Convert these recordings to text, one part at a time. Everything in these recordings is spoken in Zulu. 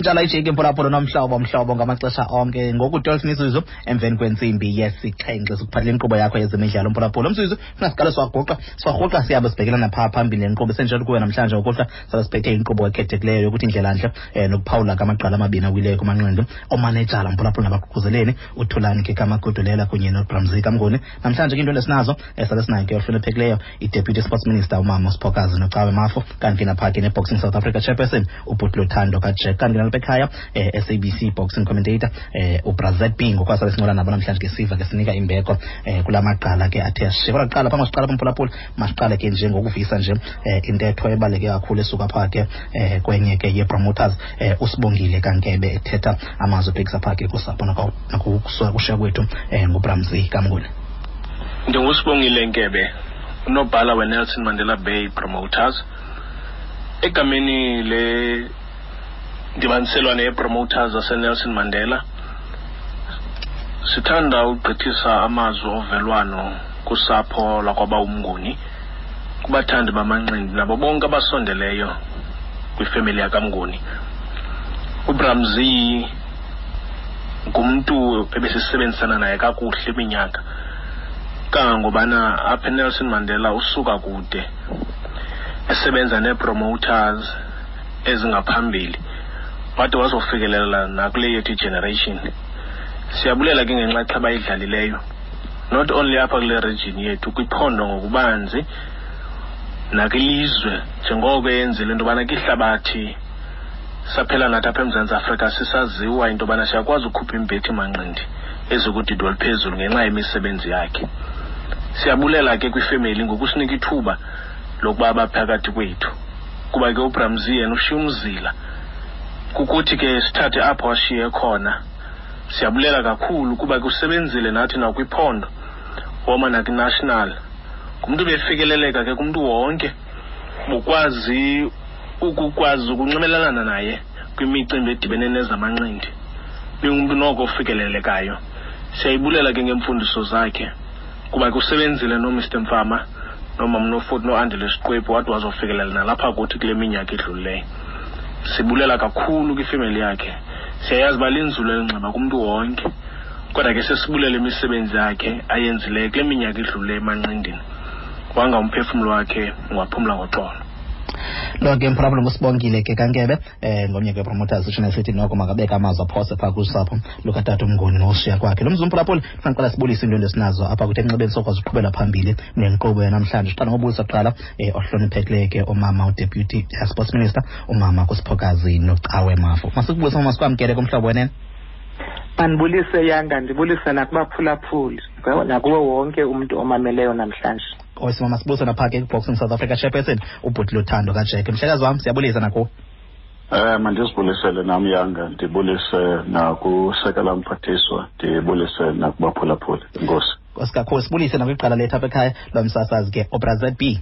njalo ijiki mphulaphula nomhlobo mhlobo ngamaxesha onke. Ngoku 12 mizuzu emveni kwentsimbi yesixhenxe sikuphathela inkqubo yakho yezemidlalo mphulaphula umzuzu. Funa siqale siwaguqa siwarhuqa siyabe sibhekelana phaa phambili nenkqubo. Esenjalo kuwe namhlanje ukuhla sabe siphethe inkqubo ekhethekileyo yokuthi indlela ntle um nokuphawula kamagqala amabini awileyo kumanqindi. Omanejala mphulaphula nabaququzeleni uthulani ke kamagudulela kunye nobramzi kamngoni namhlanje ke into lesinazo esabe sabe sinayo ke ohloniphekileyo i-deputy sports minister umama usiphokazi nocawe mafo kanti ke naphaa ke neboxing south africa chairperson ubhutlo thando kajek kanti ke nalapha ekhaya um sabc boxing commentator um ubrazet b ngokwasabe sincola nabo namhlanje ke siva ke sinika imbeko eh, kula maqala ke athe asishiye kodwa kuqala phambi siqala phamphulaphula masiqale ke nje ngokuvisa nje um intetho ebaluleke kakhulu esuka phaa ke um kwenye ke ye-promoters eh, usibongile kankebe ethetha amazwi ebhekisa phaa ke kusapho nakushiya kwethu eh, ngubramzi kamngule ndingusibongile nkebe unobhala wenelson mandela bay promoters egameni le ndibaniselwane yepromoters zasenelson mandela. Sithanda ugqithisa amazwi ovelwano kusapho lakwaba umnguni kubathandi bamanqindi nabo bonke abasondeleyo kwifemeli yakamnguni. Ubramzi ngumntu ebesisebenzisana naye kakuhle iminyaka kangangobana apha nelson mandela usuka kude esebenza nee-promoters ezingaphambili wade wazofikelela nakule yethu igeneration siyabulela ke ngenxa xa bayidlalileyo. Not only apha kule region yethu kwiphondo ngokubanzi nakwilizwe njengoko eyenzile into yobana kihlabathi saphela nathi apha emzantsi afrika sisaziwa into yobana siyakwazi ukhupha imbethi manqindi ezokudidi oluphezulu ngenxa yemisebenzi yakhe. Siyabulela ke kwifemeli ngokusinika ithuba lokuba abaphakathi kwethu. Kuba ke ubramzi yena ushiye umzila kukuthi ke sithathe apho washiye khona. Siyabulela kakhulu kuba kusebenzile usebenzile nathi nakwiphondo. Woma nakwinational. Ngumntu befikeleleka ke kumntu wonke. Bukwazi ukukwazi ukunxibelelana naye kwimicimbi edibene nezamanqindi. Bengumntu noko ofikelelekayo. Siyayibulela ke ngeemfundiso zakhe kuba kusebenzile usebenzile nomr mfama nomama nofuthi noandile siqwebu wade wazofikelela nalapha kuthi kule minyaka edlulileyo sibulela kakhulu kwifemeli yakhe. Siyayazi uba linzulu elinxiba kumntu wonke kodwa ke sesibulela imisebenzi yakhe ayenzileyo kule minyaka idlule emanqindini. Wanga umphefumlo wakhe ungaphumla ngoxolo lo ke mphulaphula ngusibongile ke kankebe um ngomnye ke promoters utshona esithi noko makabeke amazwi aphose phaa kusapho lukatata umngoni noshiya kwakhe. Lo mzi umphulaphula fanqala qala sibulise into esinazo apha kuthi enxibeni sokwazi uqhubela phambili nenkqubo yanamhlanje. Siqala ngobulisa kuqala um ohloniphekileyo ke umama udeputy sports minister umama kusiphokazi nocawe mafo masikubulisa mama sikwamkele kumhlobo wenene. Mandibulise yanga ndibulise nakubaphulaphuli nakuwo wonke umntu omameleyo namhlanje osimama sibulise naphaa ke boxing south africa chairperson ubhuti luthando kajack. Mhlekazi wam siyabulisa nakuwo Eh mandizibulisele nam yanga. Ndibulise nakusekela mphathiswa ndibulise nakubaphulaphuli. Inkosi. Nkosi kakhulu sibulise nakwiqala lethu apha ekhaya lomsasazi ke obrazet b.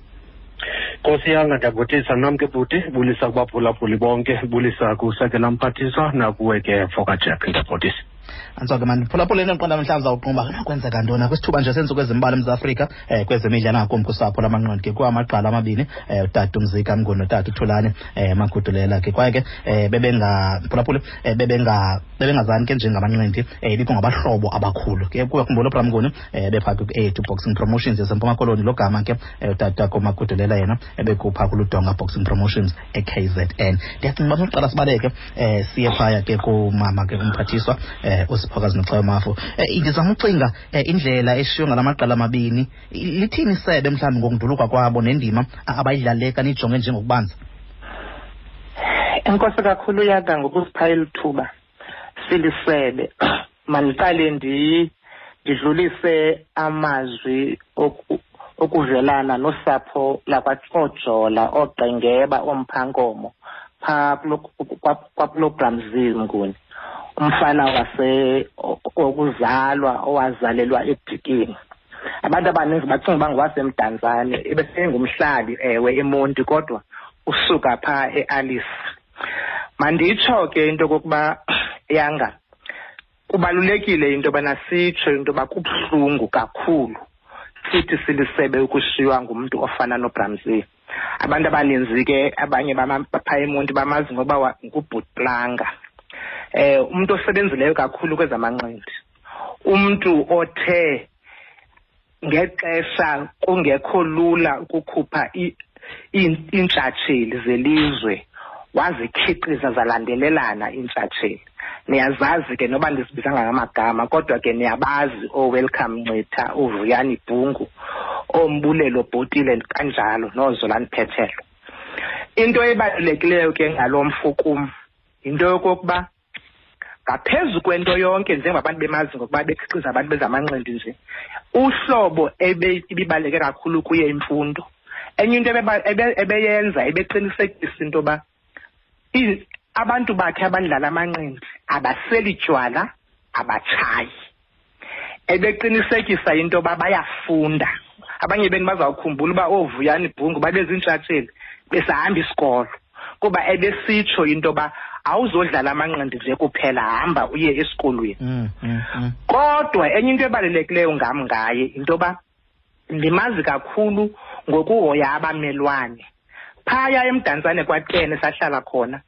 Nkosi yanga ndiyakuthisa nam ke bhuti bulisa kubaphulaphuli bonke bulisa kusekela mphathiswa nakuwe ke fokajack ndiyabhotisa antsoke mani phulaphula into endiqonda mhlawumbi zawuqonda uba kunokwenzeka ntoni? Kwisithuba nje sentsuku ezimbalwa emzantsi um kwezemidla. Nangakumbi kusapho lamanqondi ke kuamagqala amabini um utata umzika mnguni notata uthulane um magudulela ke. Kwaye ke um bebenga phulaphula um bebengazani ke njengamanqindi um ibikho ngabahlobo abakhulu ke. Kuyakhumbula upra mnguni um bephaa kwi-eight boxing promotions yasempuma koloni. Lo gama ke utata komagudulela yena ebekuphaa kuludonga boxing promotions e-k z n. Ndiyacinga uba soqala sibaleke um siye phaya ke kumama ke umphathiswa um usiphokazi noxayo mafo um ndizama ucinga um indlela eshiywe ngala maqala amabini lithini isebe mhlawumbi ngokunduluka kwabo nendima abayidlaleka nijonge njengokubanza enkosi kakhulu yanga ngokusipha elithuba silisebe mandiqale ndidlulise amazwi okuvelana nosapho lakwaxojola oqengeba omphankomo phaa kwapulogramzini nguni umfana wase okuzalwa owazalelwa edikini abantu abaninzi bacinga uba ngowasemdantsane ebesengumhlali ewe emonti kodwa usuka phaa ealice. Manditsho ke into yokokuba yanga kubalulekile into yobana sitsho into yoba kubuhlungu kakhulu sithi silisebe ukushiywa ngumntu ofana nobramzini abantu abaninzi ke abanye phaa emonti bamazi ngoba ngubhutlanga eh umuntu osebenzileyo kakhulu kwezamanqindi umuntu othe ngexesha kungekho lula ukukhupha iintshatsheli zelizwe wazikhiqiza zalandelelana iintshatsheli. Niyazazi ke noba ndizibizanga ngamagama kodwa ke niyabazi oowelcome ncitha uvuyani bhungu ombulelo bhotile kanjalo noozolani phethelo. Into ebalulekileyo ke ngalo mfo kum yinto yokokuba ngaphezu kwento yonke njengobabantu bemazi ngokuba bekhiqiza abantu bezamanqindi nje uhlobo ibibaluleke kakhulu kuye imfundo. Enye into ebeyenza ebeqinisekisa into yoba abantu bakhe abandlala amanqindi abaseli tywala abatshayi. Ebeqinisekisa into yoba bayafunda. Abanye beni bazawukhumbula uba oovuyani bhungu babezintshatsheli besahamba isikolo. Kuba ebesitsho into yoba awuzodlala amanqindi nje kuphela hamba uye esikolweni. Mm, mm, mm. kodwa enye into ebalulekileyo ngam ngaye into yoba ndimazi kakhulu ngokuhoya abamelwane. Phaya emdantsane kwatene sahlala khona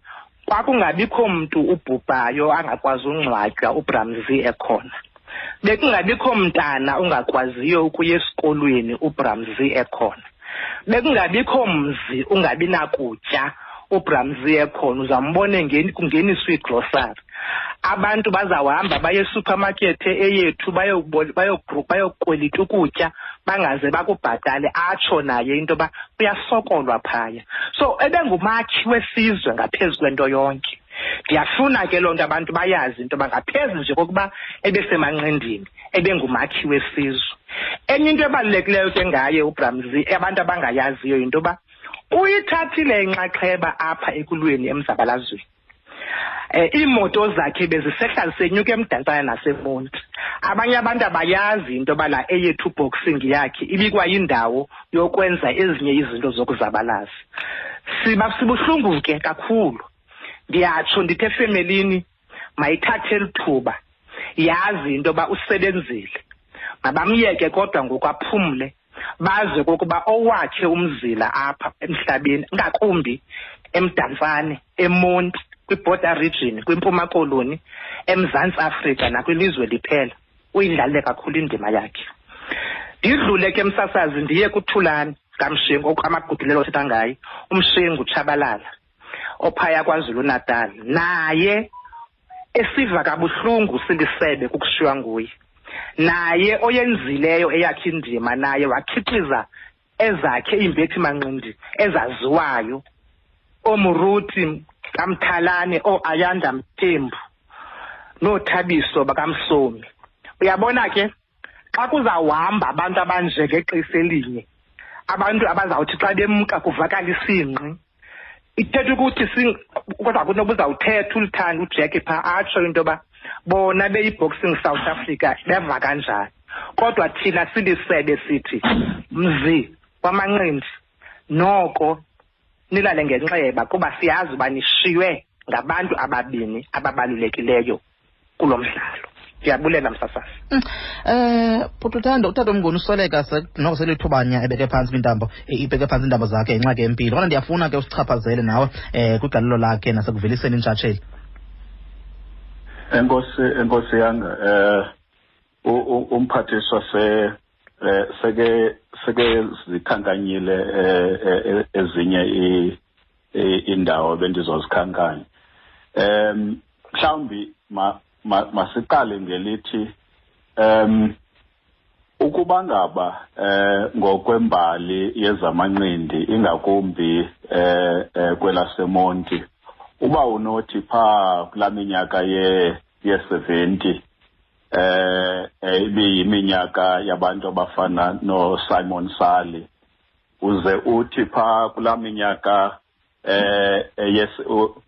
kwakungabikho mntu ubhubhayo angakwazi ungcwatywa ubramzi ekhona. Bekungabikho mntana ungakwaziyo ukuya esikolweni ubramzi ekhona. Bekungabikho mzi ungabi nakutya ubramzi ekhona uzambone kungeniswa igrosari abantu bazawuhamba baye esupermarket eyethu bayokwelita ukutya bangaze bakubhatale atsho naye into yoba uyasokolwa phaya. So ebengumakhi wesizwe ngaphezu kwento yonke. Ndiyafuna ke loo nto abantu bayazi into yoba ngaphezu nje kokuba ebesemanqindini ebengumakhi wesizwe. Enye into ebalulekileyo ke ngaye ubramzi abantu abangayaziyo yinto yoba uyithathile inxaxheba apha ekulweni emzabalazweni. Eh iimoto zakhe bezisehla zisenyuka emdantsane nasemonti. Abanye abantu abayazi into yoba la eyethu boxing yakhe ibikwayindawo yokwenza ezinye izinto zokuzabalaza. Siba sibuhlungu ke kakhulu. Ndiyatsho ndithi efemelini mayithathe elithuba yazi into yoba usebenzile. Mabamyeke kodwa ngoku aphumle baze kokuba owakhe umzila apha emhlabeni ngakumbi emdantsane emonti kwi-border region kwimpuma koloni emzantsi afrika nakwilizwe liphela uyidlalile kakhulu indima yakhe. Ndidlule ke msasazi ndiye kuthulane kamshengu amagudulelo othetha ngaye umshengu tshabalala ophaya kwazulu natal naye esiva kabuhlungu silisebe kukushiywa nguye. Naye oyenzileyo eyakhe indima naye wakhiqiza ezakhe iimbethi manqindi ezaziwayo. Oomuruti kamthalane ooayanda mthembu noothabiso bakamsomi. Uyabona ke xa kuzawuhamba abantu abanje ngexesha elinye abantu abazawuthi xa bemka kuvakala isingqi ithetha ukuthi kodwa kunoba uzawuthetha ulithanda ujack phaa atsho into yoba bona beyi-boxing south africa beva kanjani? Kodwa thina silisebe sithi mzi wamanqindi noko nilale ngenxeba kuba siyazi uba nishiywe ngabantu ababini ababalulekileyo kulo mdlalo. Ndiyabulela msasazi. Um eh, bhututhando utata omnguni usweleka noko selithubanya ebeke phantsi kwiintambo ibeke phantsi iintambo zakhe ingxaki empilo kodwa ndiyafuna ke usichaphazele nawe um kwigalelo lakhe nasekuveliseni intshatsheli enkosi enkosi yanga eh umphathiswa se eh seke seke zikhankanyile eh ezinye indawo bendizozikhankanya em mhlawumbi masiqale ngelithi em ukuba ngaba eh ngokwembali yezamanqindi ingakumbi eh kwelasemonti uba unothi phaa kulaa minyaka ye ye-seventy eh ibiyiminyaka yabantu abafana nosimon Sally uze uthi phaa kulaa minyaka eh yes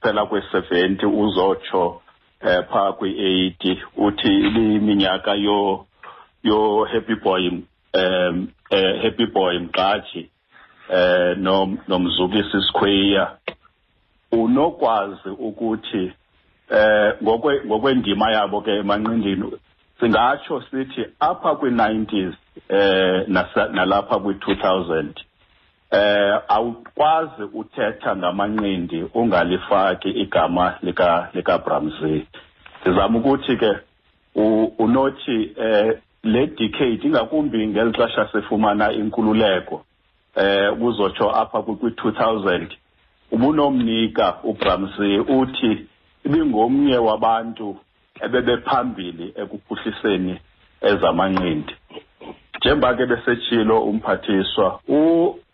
phela kwe-seventy uzotsho eh phaa kwi-eighty uthi ibiyiminyaka yo yo happy boy um eh happy boy mqaji eh nomzukisi square unokwazi ukuthi eh ngokwe ngokwendima yabo ke emanqindini singatsho sithi apha kwi-90s eh nalapha kwi-2000 eh awukwazi uthetha ngamanqindi ungalifaki igama lika lika Bramsey sizama ukuthi ke unothi eh le decade ingakumbi ngeli xesha sifumana inkululeko eh kuzotsho apha kwi-2000 ubunomnika uBramsey uthi ibingomnye wabantu ebebephambili ekuphuhliseni ezamanqindi. Njengoba ke besetshilo umphathiswa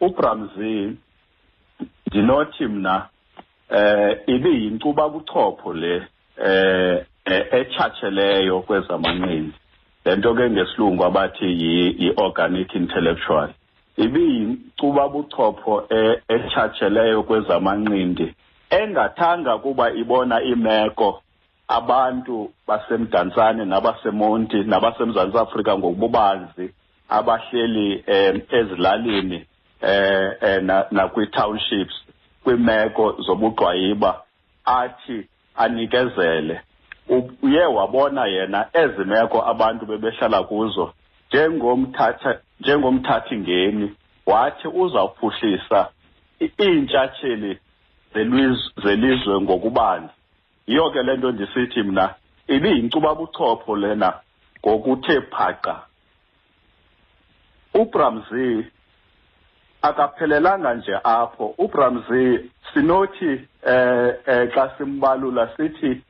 uBramsey ndinothi mna eh ibiyinkcuba buchopho le eh etshatsheleyo kwezamanqindi. Lento ke ngesilungu abathi yi-organic intellectual. Ibiyincuba buchopho etshatsheleyo kwezamanqindi engathanga kuba ibona imeko abantu basemdantsane nabasemonti nabasemzantsi afrika ngokububanzi abahleli um ezilalini um nakwii-townships kwiimeko zobugqwayiba athi anikezele. Uye wabona yena ezi meko abantu bebehlala kuzo njengomthatha njengomthathi ngeni wathi uzawuphuhlisa iintshatsheli zelizwe ngokubanzi yiyo ke le nto ndisithi mna ibiyinkcuba buchopho lena ngokuthe phaqa uBramsey akaphelelanga nje apho. uBramsey sinothi eh, eh xa simbalula sithi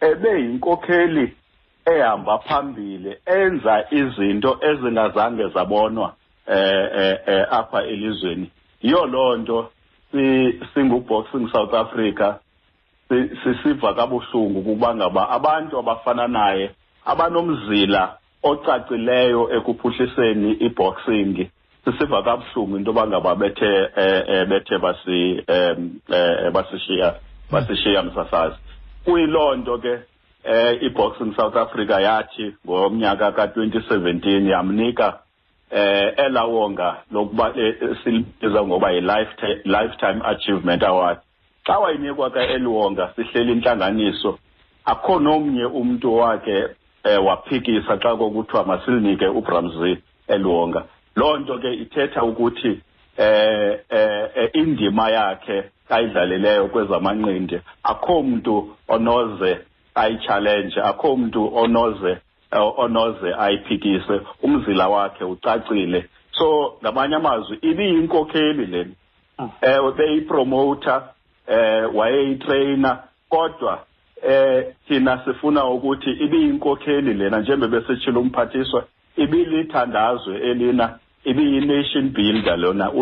ebe yinkokheli ehamba phambili enza izinto ezingazange zabonwa eh eh, eh apha elizweni. Yiyo loo nto singuboxing South Africa sisiva kabuhlungu kuba ngaba abantu abafana naye abanomzila ocacileyo ekuphuhliseni iboxing sisiva kabuhlungu into yoba ngaba bethe eh, bethe basi basishiya basishiya msasazi. Kuyiloo nto ke eh iboxing South Africa yathi ngomnyaka ka2017 yamnika eh elawonga lokuba silibiza ngoba yi lifetime achievement award. Xa wayinikwa ke eliwonga sihleli intlanganiso akho nomnye umuntu wakhe eh waphikisa xa kokuthiwa masilinike uBramsey eliwonga loo nto ke ithetha ukuthi eh eh indima yakhe ayidlalileyo kwezamanqindi akho mntu onoze ayichallenge akho mntu onoze onoze ayiphikise umzila wakhe ucacile. So ngamanye amazwi ibiyinkokheli lena ewe beyipromota eh wayeyitrainer kodwa eh thina sifuna ukuthi ibiyinkokheli lena njengoba besitshilo umphathiswa ibilithandazwe elina ibiyi-nation builder lona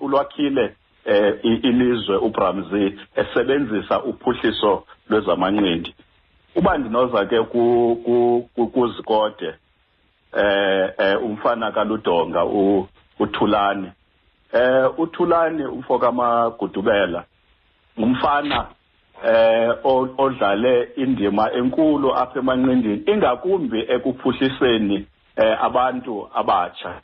ulwakhile eh ilizwe uBramsey esebenzisa uphuhliso lwezamanqindi. Uba ndinoza ke kuzikode eh eh umfana kaLudonga uthulani. Eh uthulani umfo kamagudubela umfana eh odlale indima enkulu apha emanqindini ingakumbi ekuphuhliseni eh abantu abatsha.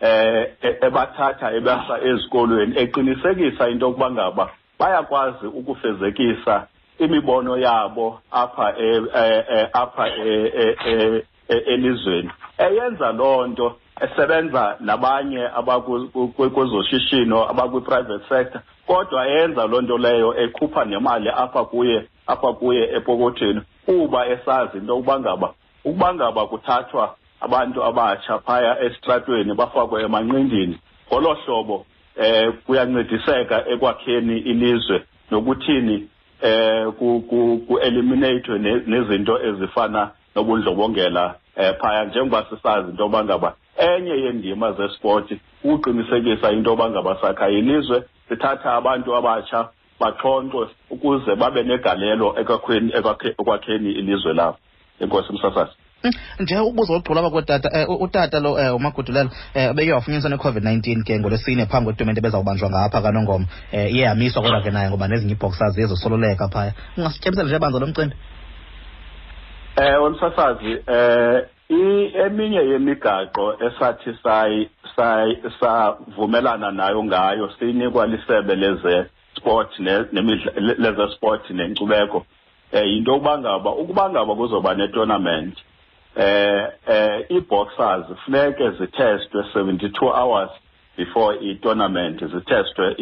Eh ebathatha ebasa ezikolweni eqinisekisa into yokuba ngaba bayakwazi ukufezekisa imibono yabo apha apha elizweni. Eyenza loo nto esebenza nabanye abakwezoshishino abakwi-private sector kodwa eyenza loo nto leyo ekhupha nemali apha kuye apha kuye epokothweni kuba esazi into yokuba ngaba ukuba ngaba kuthathwa abantu abatsha phaya esitratweni bafakwe emanqindini ngolo hlobo eh kuyancediseka ekwakheni ilizwe nokuthini eh ku-eliminate nezinto ezifana nobundlobongela eh phaya njengoba sisazi into yoba ngaba enye yendima zesport ukuqinisekisa into yoba ngaba sakha ilizwe sithatha abantu abatsha baxhonxwe ukuze babe negalelo ekwakheni ekwakheni ilizwe labo. Enkosi msasazi nje ubuzo ugqula apha um utata lo um umagudulelo um beke wafunyaniswa ne-covid-19 ke ngolwesine phambi kwetumente bezawubanjwa ngapha kanongoma. Um iye yamiswa kodwa ke naye ngoba nezinye iibhoxers ziye zosololeka phaya. Ungasityebisela nje banza lo mcimbi um msasazi um eminye yemigaqo esathi savumelana nayo ngayo siyinikwa lisebe lezesport lezesport nenkcubeko. Um yinto yokuba ngaba ukuba ngaba kuzoba ne-tournament eh eh i-boxers funeke zitestwe 72 hours before i-tournament zitestwe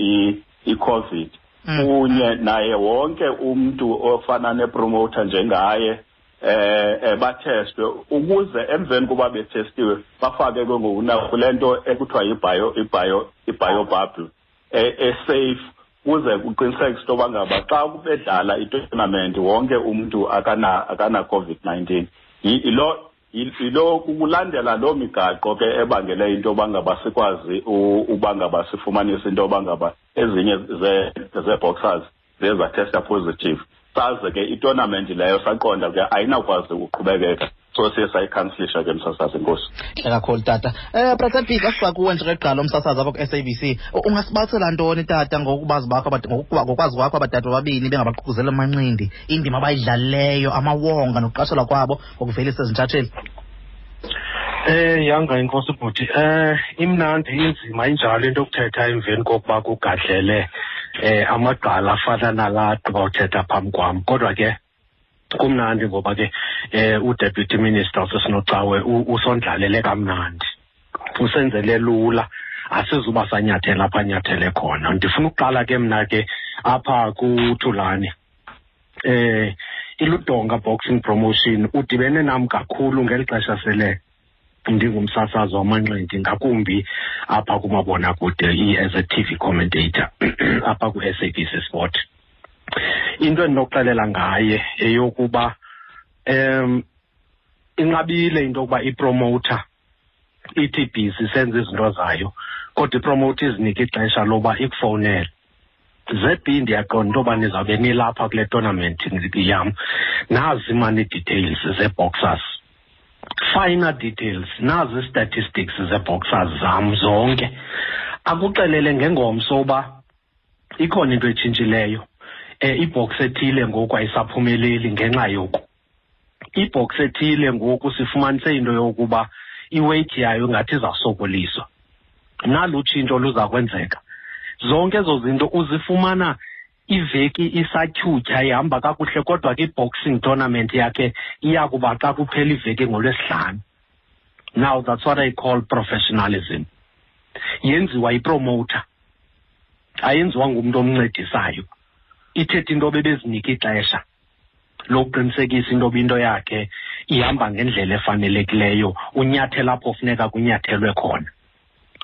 i-covid Mm. kunye naye wonke umuntu ofana nepromoter njengaye eh eh, bathestwe ukuze emveni kuba betestiwe bafake ke ngokuna kule nto ekuthiwa yibio ibio ibio bubble eh esafe kuze kuqiniseke into yoba ngaba xa bedlala itournament wonke umuntu akana akana covid-19 Yi- yilo yi- yilo kulandela loo migaqo ke ebangele into yoba ngaba sikwazi u- uba ngaba sifumanise into yoba ngaba ezinye ze- zee-boxers ziye zatesta positive. Saze ke itournament leyo saqonda ke ayinakwazi uqhubekeka so siye sayikhansilisha ke msasazi inkosi hle kakhulu tata. Um bratsepika siba kuwe njengeqala umsasazi apha ku-s a b c. Ungasibathela ntoni tata ngokubazi bakho abad- ngokuba- ngokwazi kwakho abadade babini bengabaququzela amanqindi indima abayidlalileyo amawonga nokuqashelwa kwabo ngokuvelisa ezintshatsheli Eh yanga inkosi bhuti. Eh imnandi inzima injalo into yokuthetha emveni kokuba kugadlele eh amagqala afana nala gqiba uthetha phambi kwam. Kodwa ke kumnandi ngoba ke eh udeputy minister usesinocawe u- usondlalele kamnandi. Usenzele lula. Asizuba sanyathela apha nyathele khona. Ndifuna ukuqala ke mna ke apha kuthulane. Eh iludonga boxing promotion udibene nam kakhulu ngeli xesha sele ndingumsasazi wamanqindi ngakumbi apha kumabonakude i- as a TV commentator apha ku-SABC Sport. Into endinokuxelela ngaye eyokuba um inqabile into yokuba ipromoter ithi busy senze izinto zayo kodwa ipromoter izinike ixesha loba ikufowunele. Zebhi ndiyaqonda into yoba nizawube nilapha kule tournament yam nazi mani ii-details zee-boxers. Finer details nazi statistics zee-boxers zam zonke. Akuxelele ngengomso uba ikhona into etshintshileyo um ibhox ethile ngoku ayisaphumeleli ngenxa yoku. Ibhox ethile ngoku sifumanise into yokuba iweight yayo ngathi izawusokoliswa nalu tshintsho luza kwenzeka. Zonke ezo zinto uzifumana iveki isatyhutyha ihamba kakuhle kodwa ke i-boxing tournament yakhe iya kuba xa kuphela iveki ngolwesihlanu. Now that's what i call professionalism. Yenziwa yipromoter. Ayenziwa ngumntu omncedisayo. Ithetha into bebezinika ixesha lokuqinisekisa into yoba into yakhe ihamba ngendlela efanelekileyo unyathela apho funeka kunyathelwe khona.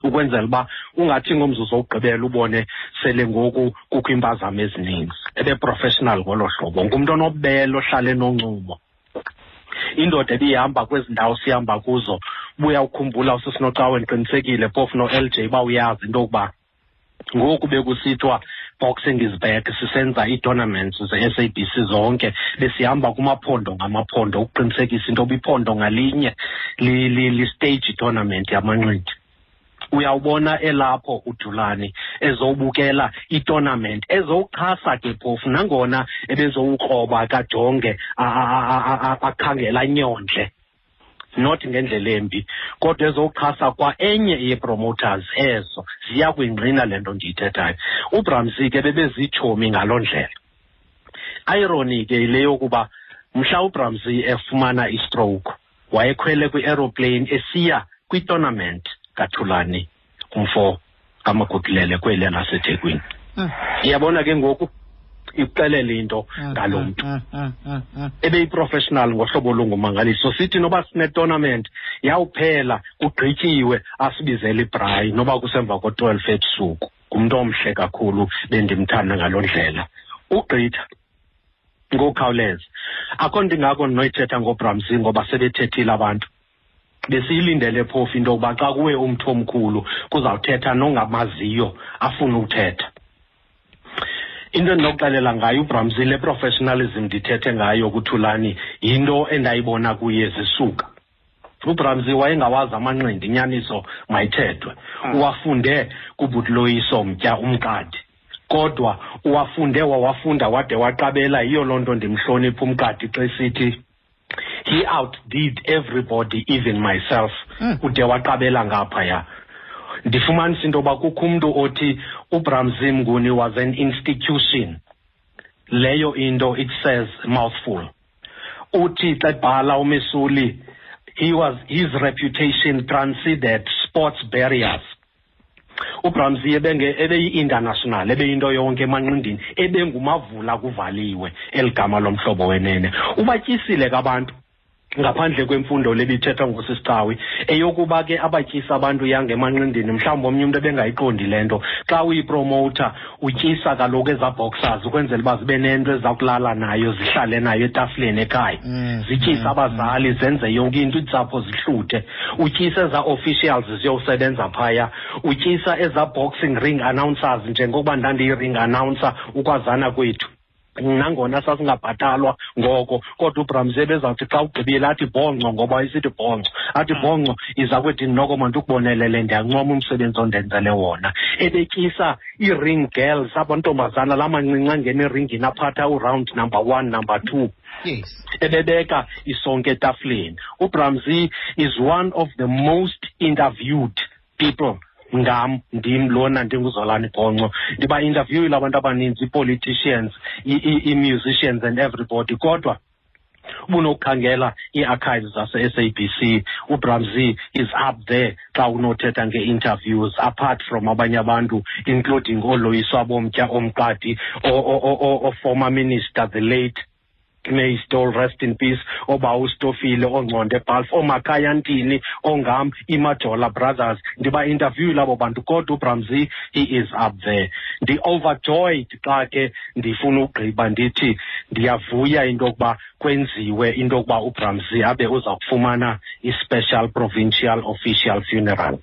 Ukwenzela uba ungathi ngomzuzu wokugqibela ubone sele ngoku kukho iimpazamo ezininzi ebeprofessional ngolo hlobo. Ngumntu onobubele ohlale enoncumo indoda ebihamba kwezi ndawo sihamba kuzo buya ukhumbula usisinocawe ndiqinisekile phofu no-l j uba uyazi into yokuba ngoku bekusithiwa boxing is back. Sisenza ii-tournaments ze-s a b c zonke besihamba kumaphondo ngamaphondo ukuqinisekisa into yoba iphondo ngalinye li- li- listage tournament yamanqindi. Uyawubona elapho udulane ezobukela itournament ezowuxhasa ke phofu nangona ebezowukroba kajonge akhangela nyondle. Not ngendlela embi kodwa ezowuxhasa kwa enye yee-promoters ezo ziya kuyingqina le nto ndiyithethayo. Ubramsi ke bebezitshomi ngaloo ndlela. Irony ke yile yokuba mhla ubramsi efumana istroke wayekhwele kwi-aeroplane esiya kwitournament kathulani umfo kamagugilele kweli lasethekwini iyabona ke ngoku ikuxelela into ngalo mntu. Mm, mm, mm, mm. ebeyiprofessional ngohlobo olungumangaliso sithi noba sine-tournament yawuphela kugqityiwe asibizele ibhrayi noba kusemva ko-twelve ebusuku. Ngumntu omhle kakhulu bendimthanda ngaloo ndlela. Ugqitha ngokukhawuleza. Akho nto ingako ndinoyithetha ngobramsi ngoba sebethethile abantu. Besiyilindele phofu into yokuba xa kuwe umntu omkhulu kuzawuthetha nongamaziyo afune ukuthetha into endinokuxelela ngayo ubramsi le professionalism ndithethe ngayo kuthulani yinto endayibona kuye zisuka. Ubramsi wayengawazi amanqindi inyaniso mayithethwe. Uwafunde kubutiloyiso mtya umqadi kodwa uwafunde wawafunda wade waqabela yiyo loo nto ndimhlonipha umqadi xa esithi he outdid everybody even myself. Mm. ude waqabela ngaphaya. Ndifumanisa into yoba kukho umntu othi ubramsi mnguni was an institution. Leyo into it says mouthful. Uthi xa ebhala umesuli he was his reputation transcended sports barriers. Ubramsey ebeyi-international ebeyinto yonke emanqindini ebengumavula kuvaliwe eli gama lomhlobo wenene. Ubatyisile kabantu ngaphandle kwemfundo lebithethwa ngusisicawi eyokuba ke abatyisa abantu yangemanqindini mhlawumbi omnye umntu ebengayiqondi le nto. Xa uyipromowutha utyisa kaloku ezaa boxers ukwenzela uba zibe nento eziza kulala nayo zihlale nayo etafileni ekhaya. Mm, zityise mm, abazali zenze yonke into iintsapho zihluthe. Utyisa ezaa officials ziyowusebenza phaya. Utyisa ezaa boxing ring announcers njengokuba ndandiyi-ring announcer ukwazana kwethu. Nangona sasingabhatalwa ngoko. Kodwa ubramse bezawuthi xa ugqibile athi bhonco ngoba isithi bhonco athi bhonco iza kwethi noko mandikubonelele ndiyancoma umsebenzi ondenzele wona. Ebetyisa ii-ring girls abantombazana la mancinci angena eringini aphatha uround number one number two. Yes. Ebebeka isonke etafuleni ubramsey is one of the most interviewed people ngam ndim lona ndinguzolani bhonco ndiba-interviewile abantu abaninzi ii-politicians i- i- i-musicians and everybody. Kodwa ubunokukhangela ii-archives zase-sabc ubramsey is up there xa unothetha ngee-interviews apart from abanye abantu including oloyiswa bomtya omqadi o- o- o- o- o-former minister the late may stole rest in peace. Oba ustofile ongconde balf oomakhaya ntini ongam imajola brothers. Ndiba-interviewile abo bantu kodwa ubramsey he is up there. Ndi-overjoyed xa ke ndifuna ugqiba ndithi ndiyavuya into yokuba kwenziwe into yokuba ubramsey abe uza kufumana i-special provincial official funeral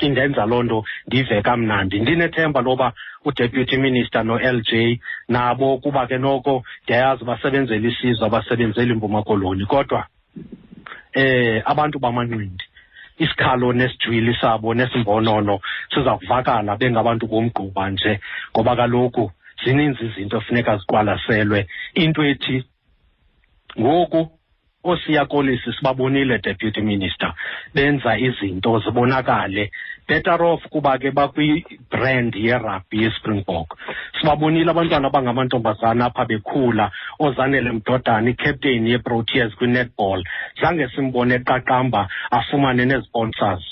indenza loo nto ndive kamnandi. Ndinethemba loba udeputy minister no-l j nabo kuba ke noko ndiyayazi basebenzela isizwe abasebenzeli impuma koloni. Kodwa eh abantu bamanqindi isikhalo nesijwili sabo nesimbonono siza kuvakala bengabantu bomgquba nje ngoba kaloku zininzi izinto funeka ziqwalaselwe. Into ethi ngoku oosiya kolisi sibabonile deputy minister. Benza izinto zibonakale. Better off kuba ke bakwi-brand yerugby yespringbok. Sibabonile abantwana abangamantombazana apha bekhula. Ozanele mdodana ikapteyini yeproteas kwi-netball. Zange simbone qaqamba afumane neziponsors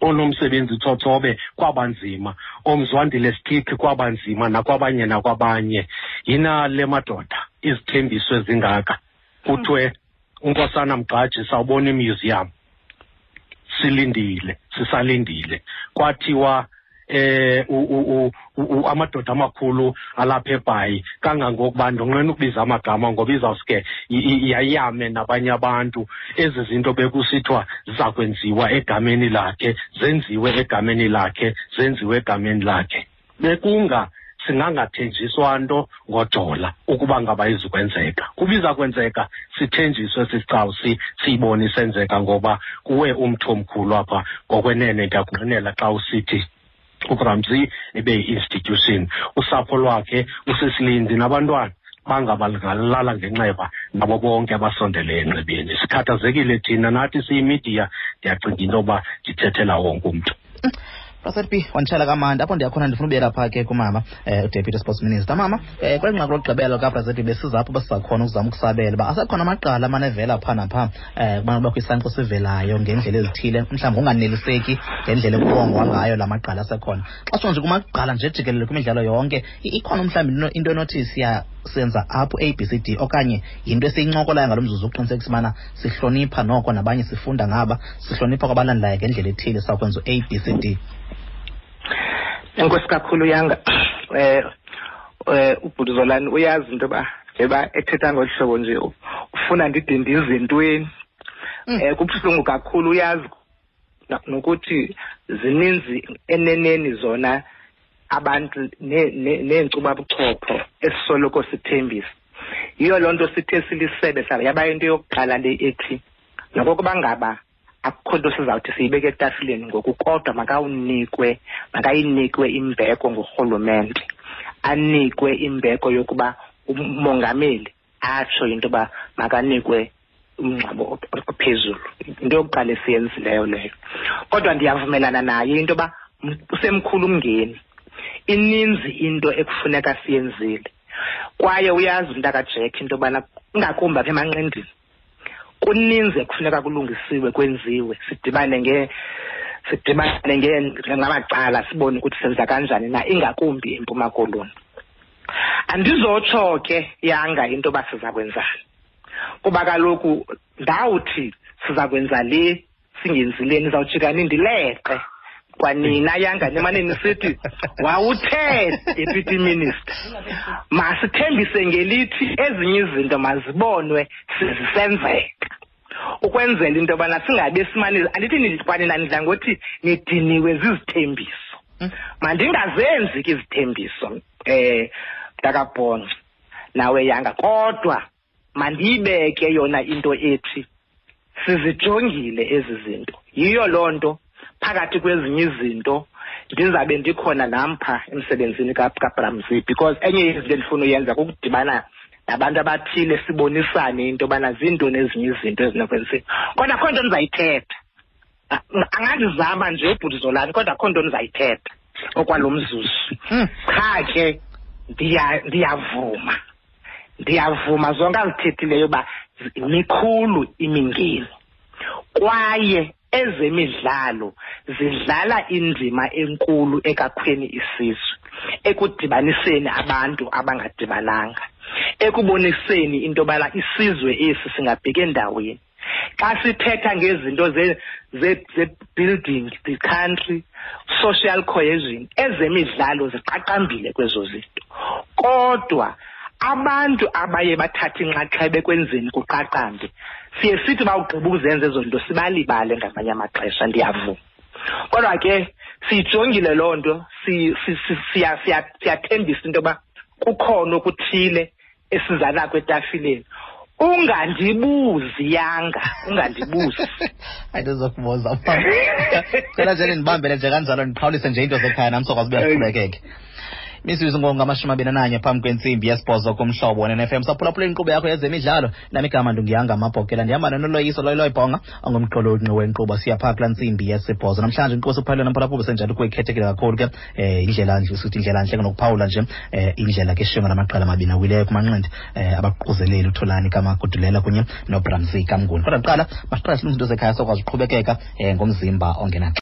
onomsebenzi tsotsobe kwabanzima omzwandile stick kwabanzima nakwabanye nakwabanye. Yina le madoda izithembiso ezingaka. Kuthiwe unkosana mgxaji sawubona imuseum silindile sisalindile. Kwathiwa eh amadoda amakhulu alapha ebhayi. Kangangokuba ndonqena ukubiza amagama ngoba izawusuke yayame nabanye abantu. Ezi zinto bekusithiwa ziza kwenziwa egameni lakhe zenziwe egameni lakhe zenziwe egameni lakhe. Bekunga singangathenjiswa nto ngojola ukuba ngaba izukwenzeka kubiza kwenzeka sithenjiswe sicawusi siyibone isenzeka ngoba kuwe umntu omkhulu apha ngokwenene ndiyakunqinela xa usithi uramsey ibe yi-institution usapho lwakhe usesilinzi nabantwana bangabalala ngenxeba nabo bonke abasondele enxebeni. Sikhathazekile thina nathi siyimidiya ndiyacinga into yoba ndithethela wonke umntu Prasad B wanditshela kamandi. Apho ndiyakhona ndifuna ubuyela phaa ke kumama eh udeputy sports minister. Mama eh kweli nqaku lokugqibela kaPrasad B besiza apho besizakhona ukuzama ukusabela uba asekhona amaqala amane evela phaa naphaa eh kubana kubakho isankxo sivelayo ngendlela ezithile mhlawumbi unganeliseki ngendlela ekubongwa ngayo la maqala asekhona. Xa sho nje kumagqala nje jikelele kwimidlalo yonke ikhona mhlawumbi into- enothi senza apho a b c d okanye yinto esiyincokolayo ngalo mzuzu ukuqinisekisa ubana sihlonipha noko nabanye sifunda ngaba sihlonipha kwabalandelayo ngendlela ethile sakwenza u-a b c d enkosi kakhulu yanga. Eh eh ubhutuzolani uyazi into yoba njengoba ethetha ngolu hlobo nje ufuna ndide ndizintweni Mm. eh kubuhlungu kakhulu uyazi. Nokuthi zininzi eneneni zona abantu ne- ne- neenkcubabuchopho esisoloko sithembisa. Yiyo loo nto sithe silisebe yaba into yokuqala le ethi nokokuba ngaba akukho nto sizawuthi siyibeke etafileni ngoku kodwa makawunikwe makayinikwe imbeko ngurhulumente. Anikwe imbeko yokuba umongameli atsho into yoba makanikwe umngcwabo ophezulu. Into yokuqala esiyenzileyo leyo. Kodwa ndiyavumelana naye into yoba usemkhulu umngeni ininzi into ekufuneka siyenzile. Kwaye uyazi umntakajek into yobana ingakumbi apha emanqindini kuninzi ekufuneka kulungisiwe kwenziwe. Sidibane nge sidibane ngamacala sibone ukuthi senza kanjani na ingakumbi empuma koloni. Andizotsho ke yanga into yoba siza kwenzani kuba kaloku ndawuthi siza kwenza le singenzi le nizawujika nindileqe kwanina yanga nimane nisithi wawuthe deputy minister. Masithembise ngelithi ezinye izinto mazibonwe sizisenzeka ukwenzela into yobana singabe simane andithi kwanina nidla ngothi nidiniwe zizithembiso. Mandingazenzi ke izithembiso eh mntakabhonxa nawe yanga. Kodwa mandiyibeke yona into ethi sizijongile ezi zinto. Yiyo loo nto phakathi kwezinye izinto ndizabe ndikhona nampha emsebenzini kabramzi because enye izinto endifuna uyenza kukudibana nabantu abathile sibonisane into yobana ziintoni ezinye izinto ezinokwenziwa kodwa akho nto ndizayithetha angandizama nje ubhutizolani kodwa akho nto ndizayithetha okwalo mzuzu. Qha ke ndiyavuma. Ndiyavuma zonke azithethileyo uba mikhulu imingeni. Kwaye ezemidlalo zidlala indima enkulu ekakhweni isizwe ekudibaniseni abantu abangadibananga ekuboniseni into yobana isizwe esi singabheka endaweni. Xa sithetha ngezinto ze-building the country social cohesion ezemidlalo ziqaqambile kwezo zinto. Kodwa abantu abaye bathathe inxaxheba ekwenzeni kuqaqambe siye sithi bawugqiba ukuzenza ezo nto sibalibale ngamanye amaxesha ndiyavuma kodwa ke siyijongile loo nto siyathembisa into yoba kukhona okuthile esizanako etafileni ungandibuzi. Yanga ungandibuzi andizokubuza cela nje ndibambele nje kanjalo ndiqhawulise nje into zekhaya nam sokwazi ubuya siqhubekeke imizuzu ngongamashumi abini phambi kwentsimbi yesibhozo kumhlobo wen-fm saphulaphula inkqubo yakho yezemidlalo namigama ndungiyanga amabhokela ndihamba nonoloyiso loyiloyibhonga ongumqolonqi wenkqubo. Siya phaa kulaa ntsimbi yesibhozo. Namhlanje inkqubo siphathele namphulaphula senjalo kuyikhethekile kakhulu ke um indlela nje indlela ntle nokuphawula nje um indlela ke shiyonga namaqela amabini awileyo kumanqindi um abaququzeleli utholani kamagudulela kunye nobramsi kamnguni. Kodwa kuqala masiqala silungisinto zekhaya sokwazi uqhubekeka um ngomzimba ongenaxa